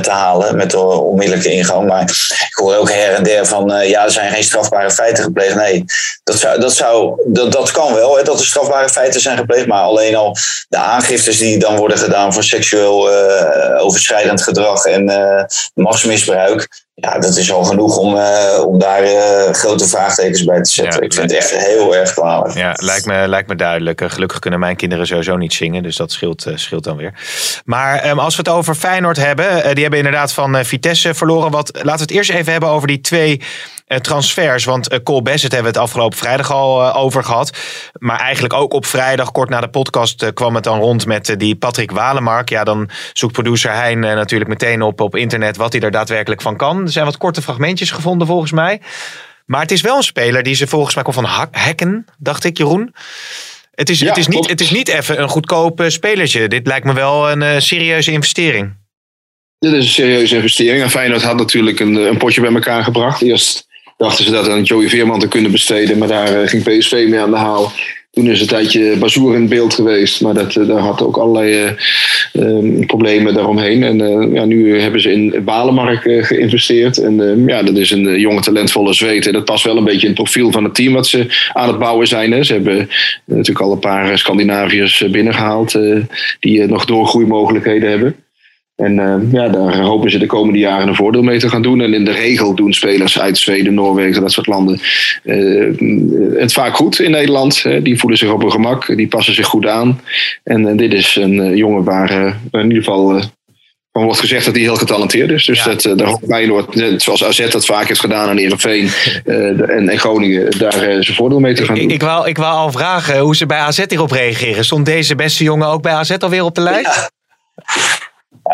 te halen. Met de onmiddellijke ingang. Maar ik hoor ook her en der van ja, er zijn geen strafbare feiten gepleegd. Nee, dat, zou, dat, zou, dat, dat kan wel, hè, dat er strafbare feiten zijn gepleegd. Maar alleen al de aangiftes die dan worden gedaan voor seksueel overschrijdend gedrag en machtsmisbruik. Ja, dat is al genoeg om, eh, om daar eh, grote vraagtekens bij te zetten. Ja, ik vind het echt heel erg kwalijk. Ja, lijkt me, lijkt me duidelijk. Eh, Gelukkig kunnen mijn kinderen sowieso niet zingen. Dus dat scheelt, scheelt dan weer. Maar ehm, als we het over Feyenoord hebben. die hebben inderdaad van Vitesse verloren. Wat, laten we het eerst even hebben over die twee transfers. Want eh, Cole Bassett hebben we het afgelopen vrijdag al eh, over gehad. Maar eigenlijk ook op vrijdag, kort na de podcast, eh, kwam het dan rond met eh, die Patrick Walemark. Ja, dan zoekt producer Hein eh, natuurlijk meteen op op internet wat hij er daadwerkelijk van kan. Er zijn wat korte fragmentjes gevonden volgens mij. Maar het is wel een speler die ze volgens mij komt van Hekken, dacht ik, Jeroen. Het is, Ja, het, is niet, het is niet even een goedkoop eh, spelertje. Dit lijkt me wel een eh, serieuze investering. Dit is een serieuze investering. En Feyenoord had natuurlijk een, een potje bij elkaar gebracht. Eerst dachten ze dat aan Joey Veerman te kunnen besteden. Maar daar eh, ging PSV mee aan de haal. Toen is een tijdje Bazoer in beeld geweest. Maar dat, eh, daar had ook allerlei eh, eh, problemen daaromheen. En ja, nu hebben ze in Walemark eh, geïnvesteerd. En eh, ja, dat is een jonge, talentvolle Zweed. En dat past wel een beetje in het profiel van het team wat ze aan het bouwen zijn. Hè. Ze hebben natuurlijk al een paar Scandinaviërs eh, binnengehaald. eh, die nog doorgroeimogelijkheden hebben. En eh, ja, daar hopen ze de komende jaren een voordeel mee te gaan doen. En in de regel doen spelers uit Zweden, Noorwegen, dat soort landen eh, het vaak goed in Nederland. Hè. Die voelen zich op hun gemak, die passen zich goed aan. En eh, dit is een eh, jongen waar in ieder geval van wordt gezegd dat hij heel getalenteerd is. Dus dat, eh, daar hoopt Feyenoord, net zoals AZ dat vaak heeft gedaan aan Heerenveen eh, en, en Groningen, daar zijn voordeel mee te gaan doen. Ik, ik, wou, ik wou al vragen hoe ze bij AZ hierop reageren. Stond deze beste jongen ook bij AZ alweer op de lijst? Ja,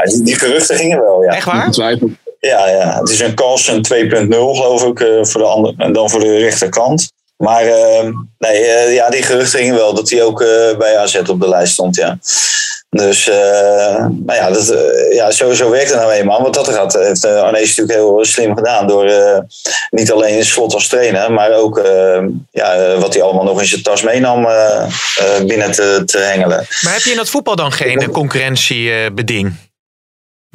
die, die geruchten gingen wel, ja. Echt waar? Ja, ja. Het is een Carlsen 2.0 geloof ik, eh, voor de andere, en dan voor de rechterkant. Maar eh, nee, eh, ja, die geruchten gingen wel dat hij ook eh, bij AZ op de lijst stond, ja. Dus, eh nou ja, dat, ja, sowieso werkt het nou eenmaal. Want dat gaat, heeft uh, Arnees natuurlijk heel slim gedaan. Door eh, niet alleen slot als trainer, maar ook eh, ja, wat hij allemaal nog in zijn tas meenam binnen te, te hengelen. Maar heb je in dat voetbal dan geen eh, concurrentiebeding?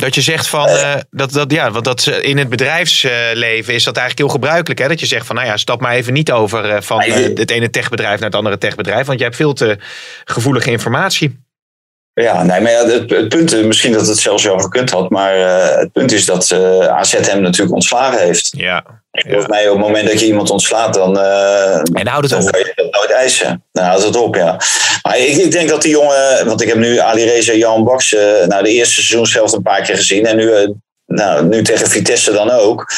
Dat je zegt van, eh, dat, dat, ja, want dat, in het bedrijfsleven is dat eigenlijk heel gebruikelijk. Hè? Dat je zegt van, nou ja, stap maar even niet over eh, van eh, het ene techbedrijf naar het andere techbedrijf. Want je hebt veel te gevoelige informatie. Ja, nee, maar het, het punt, eh, misschien dat het zelfs wel gekund had, maar eh, het punt is dat eh, AZ hem natuurlijk ontslagen heeft. Ja. Volgens mij op het moment dat je iemand ontslaat, dan, eh, En houdt het dan op. kan je dat nooit eisen. Dan houdt het op, ja. Maar ik, ik denk dat die jongen, want ik heb nu Ali Reza en Jan Baks, nou de eerste seizoenshelft een paar keer gezien en nu, nou, nu tegen Vitesse dan ook.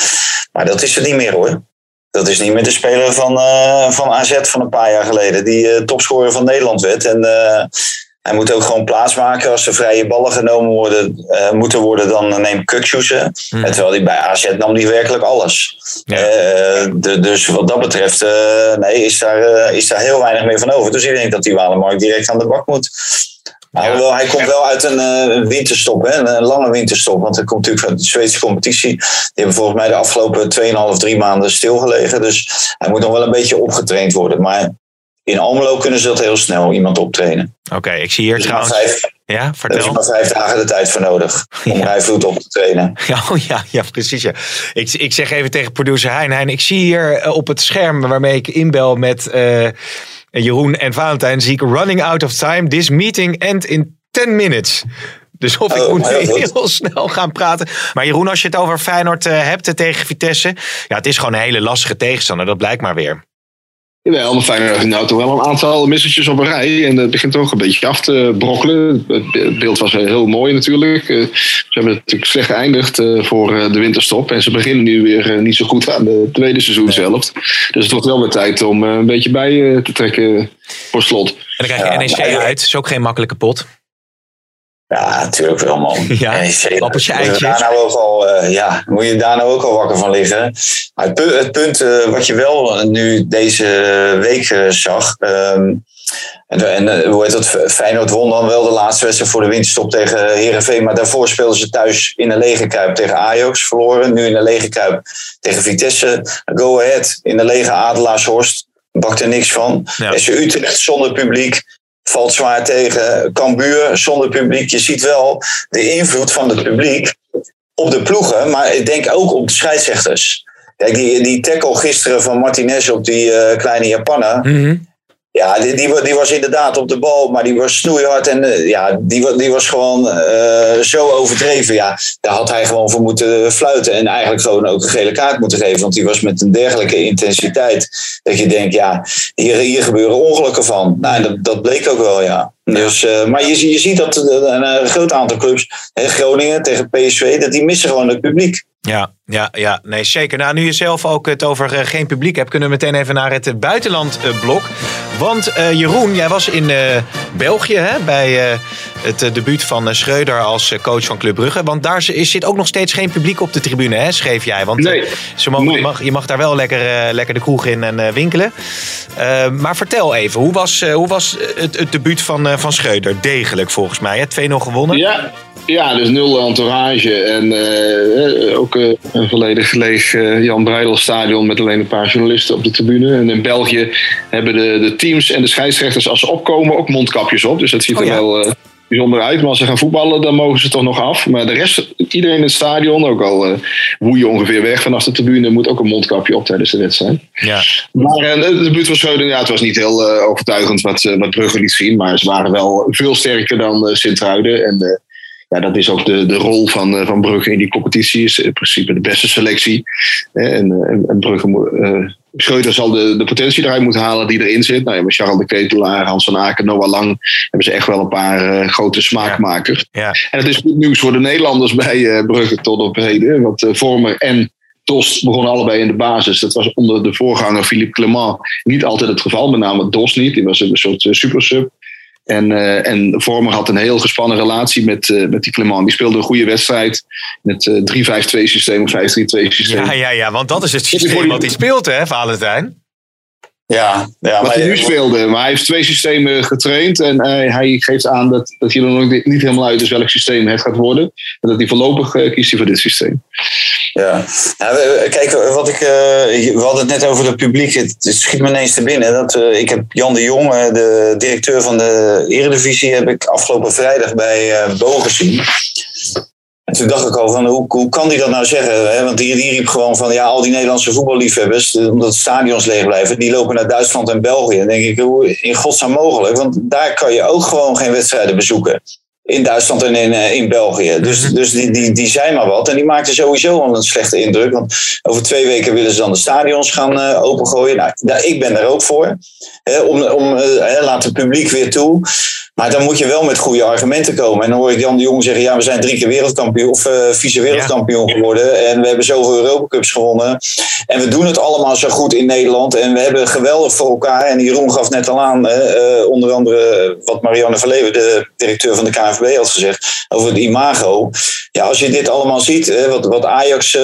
Maar dat is het niet meer hoor. Dat is niet meer de speler van, van AZ van een paar jaar geleden, die topscorer van Nederland werd. En hij moet ook gewoon plaatsmaken. Als er vrije ballen genomen worden, eh, moeten worden, dan neemt Kukju ze. Hmm. Terwijl hij bij AZ nam die werkelijk alles. Ja. Eh, de- dus wat dat betreft eh, nee, is, daar, is daar heel weinig meer van over. Dus ik denk dat die Walemark direct aan de bak moet. Alhoewel, hij komt wel uit een winterstop, hè, een, een lange winterstop. Want hij komt natuurlijk van de Zweedse competitie. Die hebben volgens mij de afgelopen 2,5, 3 maanden stilgelegen. Dus hij moet nog wel een beetje opgetraind worden. Maar in Almelo kunnen ze dat heel snel, iemand optrainen. Oké, ik zie hier Er is maar trouwens... vijf, Ja, er is vertel. maar vijf dagen de tijd voor nodig om Ja. Rijvloed op te trainen. Ja, oh ja, ja, precies. Ja. Ik, ik zeg even tegen producer Hein. Hein, ik zie hier eh, op het scherm waarmee ik inbel met eh, Jeroen en Valentijn... zie ik running out of time. This meeting end in 10 minutes. Dus of ik Oh, moet heel heel snel gaan praten. Maar Jeroen, als je het over Feyenoord eh, hebt tegen Vitesse... Ja, het is gewoon een hele lastige tegenstander. Dat blijkt maar weer. Jawel, maar Feyenoord heeft nou toch wel een aantal missertjes op een rij. En dat begint toch een beetje af te brokkelen. Het beeld was heel mooi natuurlijk. Eh, Ze hebben natuurlijk slecht geëindigd eh, voor eh, de winterstop. En ze beginnen nu weer niet zo goed aan de tweede seizoenshelft. Dus het wordt wel weer tijd om eh, een beetje bij te trekken voor slot. En dan krijg je Ja, NEC uit. is ook geen makkelijke pot. Ja, natuurlijk wel, man. Ja, appeltje, moet je eitje. Daar nou ook al, eh, ja, moet je daar nou ook al wakker van liggen. Maar het, pu- het punt eh, wat je wel nu deze week eh, zag. ehm, en en hoe heet dat? Feyenoord won dan wel de laatste wedstrijd voor de winterstop tegen Herenveen. Maar daarvoor speelden ze thuis in de lege kuip tegen Ajax. Verloren. Nu in de lege kuip tegen Vitesse. Go ahead. In de lege Adelaarshorst. Bakt er niks van. Ja. SC Utrecht zonder publiek. Valt zwaar tegen. Cambuur zonder publiek. Je ziet wel de invloed van het publiek op de ploegen. Maar ik denk ook op de scheidsrechters. Kijk, die, die tackle gisteren van Martinez op die eh, kleine Japaner. Mhm. Ja, die, die, wa- die was inderdaad op de bal, maar die was snoeihard. En eh, ja, die, die was gewoon eh, zo overdreven. Ja, daar had hij gewoon voor moeten fluiten. En eigenlijk gewoon ook een gele kaart moeten geven. Want die was met een dergelijke intensiteit. Dat je denkt, ja, hier, hier gebeuren ongelukken van. Nou, dat, dat bleek ook wel, ja. Dus, eh, maar je, je ziet dat een, groot aantal clubs, hè, Groningen tegen PSV, dat die missen gewoon het publiek. Ja, ja, ja, nee, zeker. Nou, nu je zelf ook het over geen publiek hebt, kunnen we meteen even naar het buitenlandblok. Want eh, Jeroen, jij was in eh, België hè, bij eh, het debuut van Schreuder als coach van Club Brugge. Want daar zi- zit ook nog steeds geen publiek op de tribune, hè, schreef jij. Want ze mogen, je, mag, je mag daar wel lekker, lekker de kroeg in en winkelen. Maar vertel even, hoe was, hoe was het, het debuut van, van Schreuder? Degelijk volgens mij, hè? 2-0 gewonnen. Ja, ja, dus nul entourage. En ook een volledig leeg Jan Breidel stadion met alleen een paar journalisten op de tribune. En in België hebben de, de teams en de scheidsrechters als ze opkomen ook mondkapjes op. Dus dat ziet Oh er ja. wel eh, bijzonder uit. Maar als ze gaan voetballen, dan mogen ze toch nog af. Maar de rest, iedereen in het stadion, ook al eh woeien ongeveer weg vanaf de tribune, moet ook een mondkapje op tijdens de wedstrijd. Ja. Maar eh, de debuut van Schreuder, ja, het was niet heel eh, overtuigend wat, wat Brugge liet zien. Maar ze waren wel veel sterker dan eh Sint-Truiden. En ja, dat is ook de, de rol van, eh, van Brugge in die competitie. Is in principe de beste selectie. En, eh, en, en Brugge eh, Schreuder zal de, de potentie eruit moeten halen die erin zit. Nou, ja, met Charles de Ketelaar, Hans van Aken, Noah Lang hebben ze echt wel een paar grote smaakmakers. Ja. En het is goed nieuws voor de Nederlanders bij Brugge tot op heden. Want Vormer en Dost begonnen allebei in de basis. Dat was onder de voorganger Philippe Clement niet altijd het geval. Met name Dost niet. Die was een soort supersub. En, eh, en Vormer had een heel gespannen relatie met, eh, met die Clement. Die speelde een goede wedstrijd. Het eh 3-5-2 systeem of 5-3-2 systeem. Ja, ja, ja, want dat is het systeem wat hij speelt, hè, Valentijn? Ja, ja wat hij nu speelde. Maar hij heeft twee systemen getraind. En eh, hij geeft aan dat, dat hij er nog niet helemaal uit is welk systeem het gaat worden. En dat hij voorlopig eh, kiest hij voor dit systeem. Ja, Nou, kijk, wat ik, eh, we hadden het net over het publiek. Het, het schiet me ineens te binnen. Dat, ik heb Jan de Jong, de directeur van de Eredivisie, heb ik afgelopen vrijdag bij eh Bo gezien. En toen dacht ik al van, hoe, hoe kan die dat nou zeggen? Hè? Want die, die riep gewoon van, ja, al die Nederlandse voetballiefhebbers, eh, omdat de stadions leeg blijven, die lopen naar Duitsland en België. Dan denk ik, hoe in godsnaam mogelijk? Want daar kan je ook gewoon geen wedstrijden bezoeken. In Duitsland en in, eh, in België. Dus, dus die, die, die zijn maar wat. En die maakten sowieso al een slechte indruk. Want over twee weken willen ze dan de stadions gaan eh, opengooien. Nou, daar, ik ben er ook voor. Hè, om, om, laat het publiek weer toe. Maar dan moet je wel met goede argumenten komen. En dan hoor ik Jan de Jong zeggen: ja, we zijn drie keer wereldkampioen of eh vice wereldkampioen geworden. En we hebben zoveel Europacups gewonnen. En we doen het allemaal zo goed in Nederland. En we hebben geweldig voor elkaar. En Jeroen gaf net al aan, eh, onder andere wat Marianne Verleeuwen, de directeur van de KNVB, had gezegd over het imago. Ja, als je dit allemaal ziet, hè, wat, wat Ajax eh,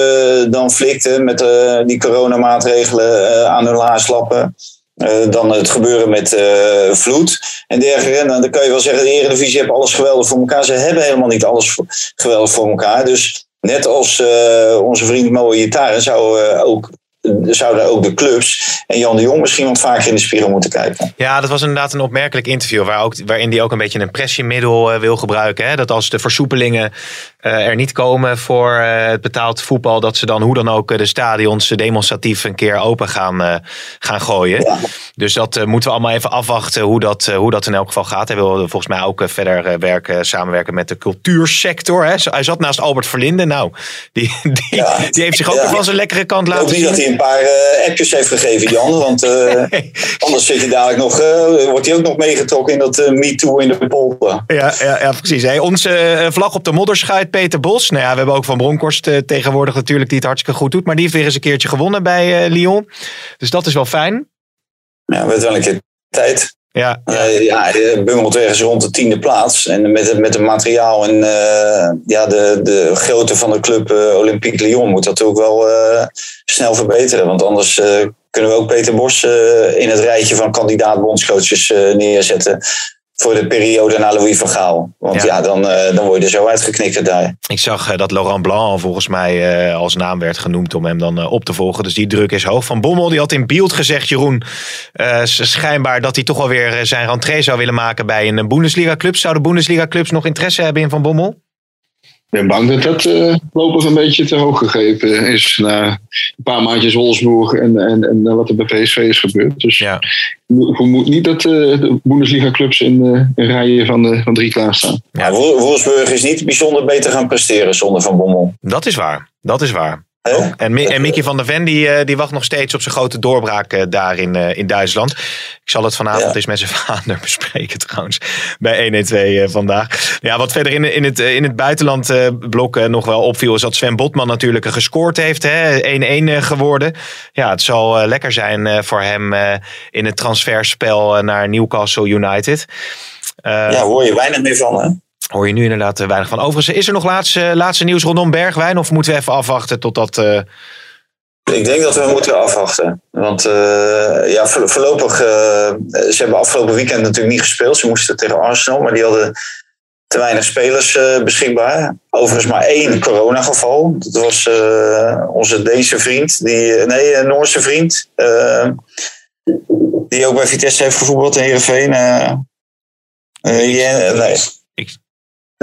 dan flikt hè, met die coronamaatregelen aan hun laars Eh, dan het gebeuren met eh, vloed en dergelijke. En dan kan je wel zeggen, de Eredivisie heeft alles geweldig voor elkaar. Ze hebben helemaal niet alles geweldig voor elkaar. Dus net als eh, onze vriend Moe Jitaren zou, ook, zouden ook de clubs en Jan de Jong misschien wat vaker in de spiegel moeten kijken. Ja, dat was inderdaad een opmerkelijk interview. Waar ook, waarin hij ook een beetje een pressiemiddel eh, wil gebruiken. Hè? Dat als de versoepelingen eh, er niet komen voor eh, het betaald voetbal. dat ze dan hoe dan ook eh, de stadions eh, demonstratief een keer open gaan, eh, gaan gooien. Dus dat eh, moeten we allemaal even afwachten hoe dat, eh, hoe dat in elk geval gaat. Hij wil volgens mij ook eh, verder eh, werken, samenwerken met de cultuursector. Hè? Hij zat naast Albert Verlinde. Nou, die, die, die heeft zich ook Ja. nog van zijn lekkere kant laten zien. Een paar eh, appjes heeft gegeven, Jan. Want eh, anders zit hij dadelijk nog, eh, wordt hij ook nog meegetrokken in dat eh MeToo in de polder. Ja, ja, ja precies. Hey, onze vlag op de modderschuit, Peter Bos. Nou ja, we hebben ook Van Bronkhorst tegenwoordig natuurlijk, die het hartstikke goed doet. Maar die heeft weer eens een keertje gewonnen bij Lyon. Dus dat is wel fijn. Ja, werd wel een keer tijd. Ja, Eh, ja, hij bungelt ergens rond de tiende plaats. En met, het- met het materiaal en eh, ja, de, de grootte van de club eh, Olympique Lyon moet dat ook wel eh, snel verbeteren. Want anders eh, kunnen we ook Peter Bos eh, in het rijtje van kandidaat bondscoaches eh, neerzetten. Voor de periode na Louis van Gaal. Want ja, dan, eh, dan word je er zo uitgeknikkerd daar. ik zag eh, dat Laurent Blanc volgens mij eh, als naam werd genoemd om hem dan op te volgen. Dus die druk is hoog. Van Bommel die had in beeld gezegd, Jeroen, schijnbaar dat hij toch wel weer zijn rentree zou willen maken bij een Bundesliga-club. Zouden Bundesliga-clubs nog interesse hebben in Van Bommel? Ben bang dat dat uh, voorlopig een beetje te hoog gegrepen is. Na een paar maandjes Wolfsburg en, en, en wat er bij PSV is gebeurd. Dus ja. ik vermoed niet dat uh, de Bundesliga-clubs in, uh, in rijen van, van drie klaarstaan. Ja, Wolfsburg is niet bijzonder beter gaan presteren zonder Van Bommel. Dat is waar. Dat is waar. Oh. En, en Mickey van der Ven die, eh, die wacht nog steeds op zijn grote doorbraak uh, daar in, uh, in Duitsland. Ik zal het vanavond ja. eens met zijn vader bespreken trouwens. Bij 112 uh, vandaag. Ja, wat verder in, in, het, in het buitenland blok nog wel opviel... is dat Sven Botman natuurlijk gescoord heeft. 1-1 geworden. Ja, het zal lekker zijn voor hem in het transferspel naar Newcastle United. ja, hoor je weinig meer van hè? Hoor je nu inderdaad weinig van. Overigens, is er nog laatste, laatste nieuws rondom Bergwijn? Of moeten we even afwachten totdat... Uh... Ik denk dat we moeten afwachten. Want uh, ja, voorlopig... Uh, ze hebben afgelopen weekend natuurlijk niet gespeeld. Ze moesten tegen Arsenal, maar die hadden te weinig spelers beschikbaar. Overigens maar één coronageval. Dat was onze Deense vriend. Die, nee, Noorse vriend. die ook bij Vitesse heeft gevoetbald in Heerenveen. ja, nee.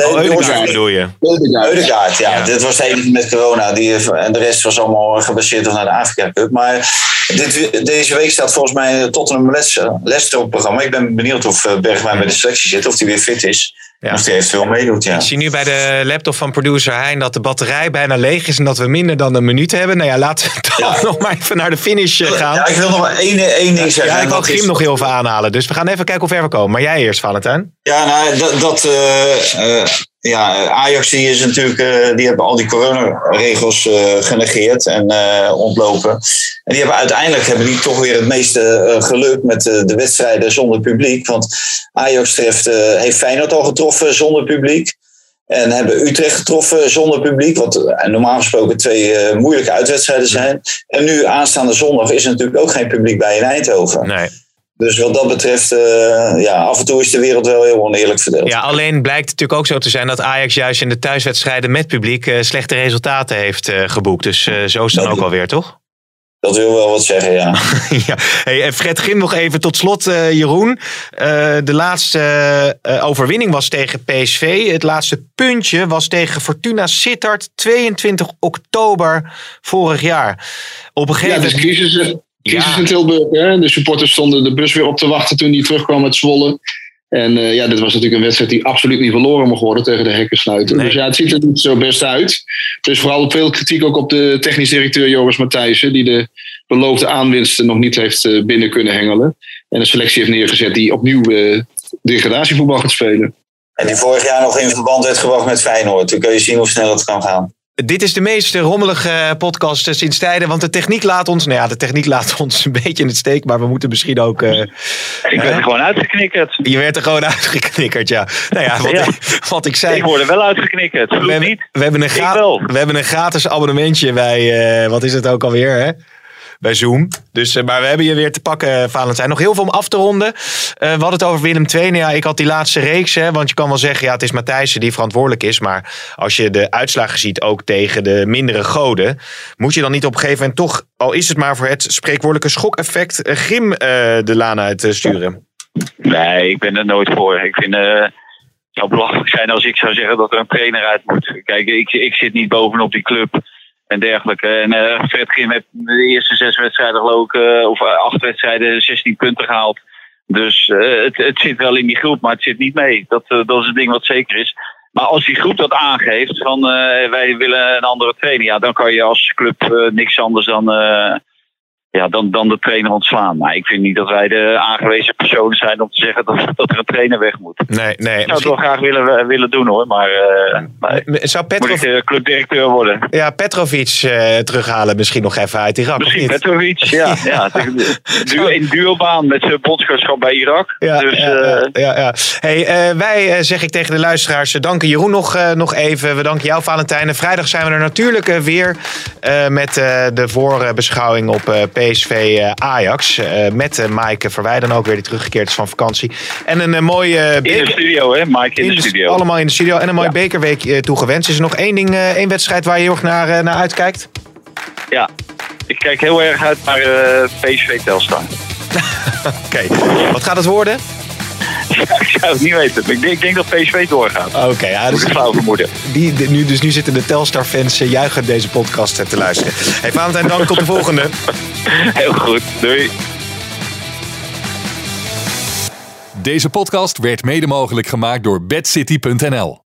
Nee, oh, Eudegaard bedoel je? Eudegaard, ja. ja. Dit was de enige met corona. Die, en de rest was allemaal gebaseerd naar de Afrika Cup. Maar dit, deze week staat volgens mij Tottenham Leicester, Leicester op het programma. Ik ben benieuwd of eh, Bergwijn bij de selectie zit. Of hij weer fit is. Ja. Of hij eventueel meedoet, ja. Ik zie nu bij de laptop van producer Hein dat de batterij bijna leeg is en dat we minder dan een minuut hebben. Nou ja, laten we dan ja. nog maar even naar de finish eh, gaan. Ja, ik wil nog maar één, één ding zeggen. Ja, ik wil Grim nog heel even aanhalen. Dus we gaan even kijken hoe ver we komen. Maar jij eerst, Valentijn. Ja, nou, dat... dat uh, uh, ja, Ajax die is natuurlijk, uh, die hebben al die coronaregels uh, genegeerd en uh, ontlopen. En die hebben uiteindelijk hebben die toch weer het meeste geluk met de wedstrijden zonder publiek. Want Ajax treft, heeft Feyenoord al getroffen zonder publiek. En hebben Utrecht getroffen zonder publiek. Wat normaal gesproken twee moeilijke uitwedstrijden zijn. En nu aanstaande zondag is er natuurlijk ook geen publiek bij in Eindhoven. Nee. Dus wat dat betreft, uh, ja, af en toe is de wereld wel heel oneerlijk verdeeld. Ja, alleen blijkt het natuurlijk ook zo te zijn dat Ajax juist in de thuiswedstrijden met publiek uh, slechte resultaten heeft uh, geboekt. Dus zo is het dan ook alweer, toch? Dat wil wel wat zeggen, ja. ja. Hey, Fred Grim nog even tot slot, Jeroen. de laatste overwinning was tegen PSV. Het laatste puntje was tegen Fortuna Sittard 22 oktober vorig jaar. Op een gegeven moment... Ja, dus crisis, crisis ja. in Tilburg. Hè? De supporters stonden de bus weer op te wachten toen die terugkwam met Zwolle. En uh, ja, dit was natuurlijk een wedstrijd die absoluut niet verloren mocht worden tegen de hekkensluiter. Nee. Dus ja, het ziet er niet zo best uit. Dus vooral veel kritiek ook op de technisch directeur Joris Matthijssen, die de beloofde aanwinsten nog niet heeft uh, binnen kunnen hengelen. En een selectie heeft neergezet die opnieuw uh, degradatievoetbal gaat spelen. En die vorig jaar nog in verband werd gebracht met Feyenoord. Dan kun je zien hoe snel het kan gaan. Dit is de meest rommelige podcast sinds tijden. Want de techniek laat ons. Nou ja, de techniek laat ons een beetje in het steek. Maar we moeten misschien ook. Uh, ik werd er gewoon uitgeknikkerd. Je werd er gewoon uitgeknikkerd, ja. Nou ja, wat, ja. Ik, wat ik zei. Ik word er wel uitgeknikkerd. We hebben, niet. We hebben, een we hebben een gratis abonnementje bij. Uh, wat is het ook alweer, hè? Bij Zoom. Dus, uh, maar we hebben je weer te pakken, Valentijn. Nog heel veel om af te ronden. Uh, we hadden het over Willem II. Nou ja, ik had die laatste reeks. Hè, want je kan wel zeggen, ja, het is Matthijssen die verantwoordelijk is. Maar als je de uitslagen ziet, ook tegen de mindere goden. Moet je dan niet op een gegeven moment toch, al is het maar voor het spreekwoordelijke schokeffect, Grim de laan uit sturen? Nee, ik ben er nooit voor. Ik vind het zou belachelijk zijn als ik zou zeggen dat er een trainer uit moet. Kijk, ik, ik zit niet bovenop die club en dergelijke. En uh, Fred Grim heeft de eerste zes wedstrijden geloof ik, uh, of acht wedstrijden 16 punten gehaald. Dus uh, het, het zit wel in die groep, maar het zit niet mee. Dat, dat is een ding wat zeker is. Maar als die groep dat aangeeft, van wij willen een andere trainer, ja, dan kan je als club niks anders dan ja, dan, dan de trainer ontslaan. Maar ik vind niet dat wij de aangewezen personen zijn om te zeggen dat, dat er een trainer weg moet. Nee, nee. Ik zou het wel graag willen, willen doen hoor, maar, uh, maar zou Petrov... moet ik clubdirecteur worden. Ja, Petrovic uh, terughalen misschien nog even uit Irak. Misschien Petrovic, ja. ja in duurbaan met zijn bondscoachschap bij Irak. Ja, dus, ja, ja, ja, Hey, wij, zeg ik tegen de luisteraars, danken Jeroen nog, nog even. We danken jou Valentijn. vrijdag zijn we er natuurlijk weer met de voorbeschouwing op PSV eh, Ajax. Eh, met uh, Maaike Verwij dan ook weer die teruggekeerd is van vakantie. En een mooie... in de studio hè, Maaike in, de, studio. Allemaal in de studio. En een mooi bekerweek toegewenst. Is er nog één ding, één wedstrijd waar je heel erg naar, naar uitkijkt? Ja, ik kijk heel erg uit naar PSV Telstar. Oké, wat gaat het worden? Ja, ik zou het niet weten. Ik denk, ik denk dat PSV doorgaat. Oké, ja, dus, ik flauw vermoeden. die, die- nu, dus nu zitten de Telstar-fans eh, juichend deze podcast eh, te luisteren. Hey, Valentijn, dank. Tot de volgende. Heel goed. Doei. Deze podcast werd mede mogelijk gemaakt door bedcity.nl.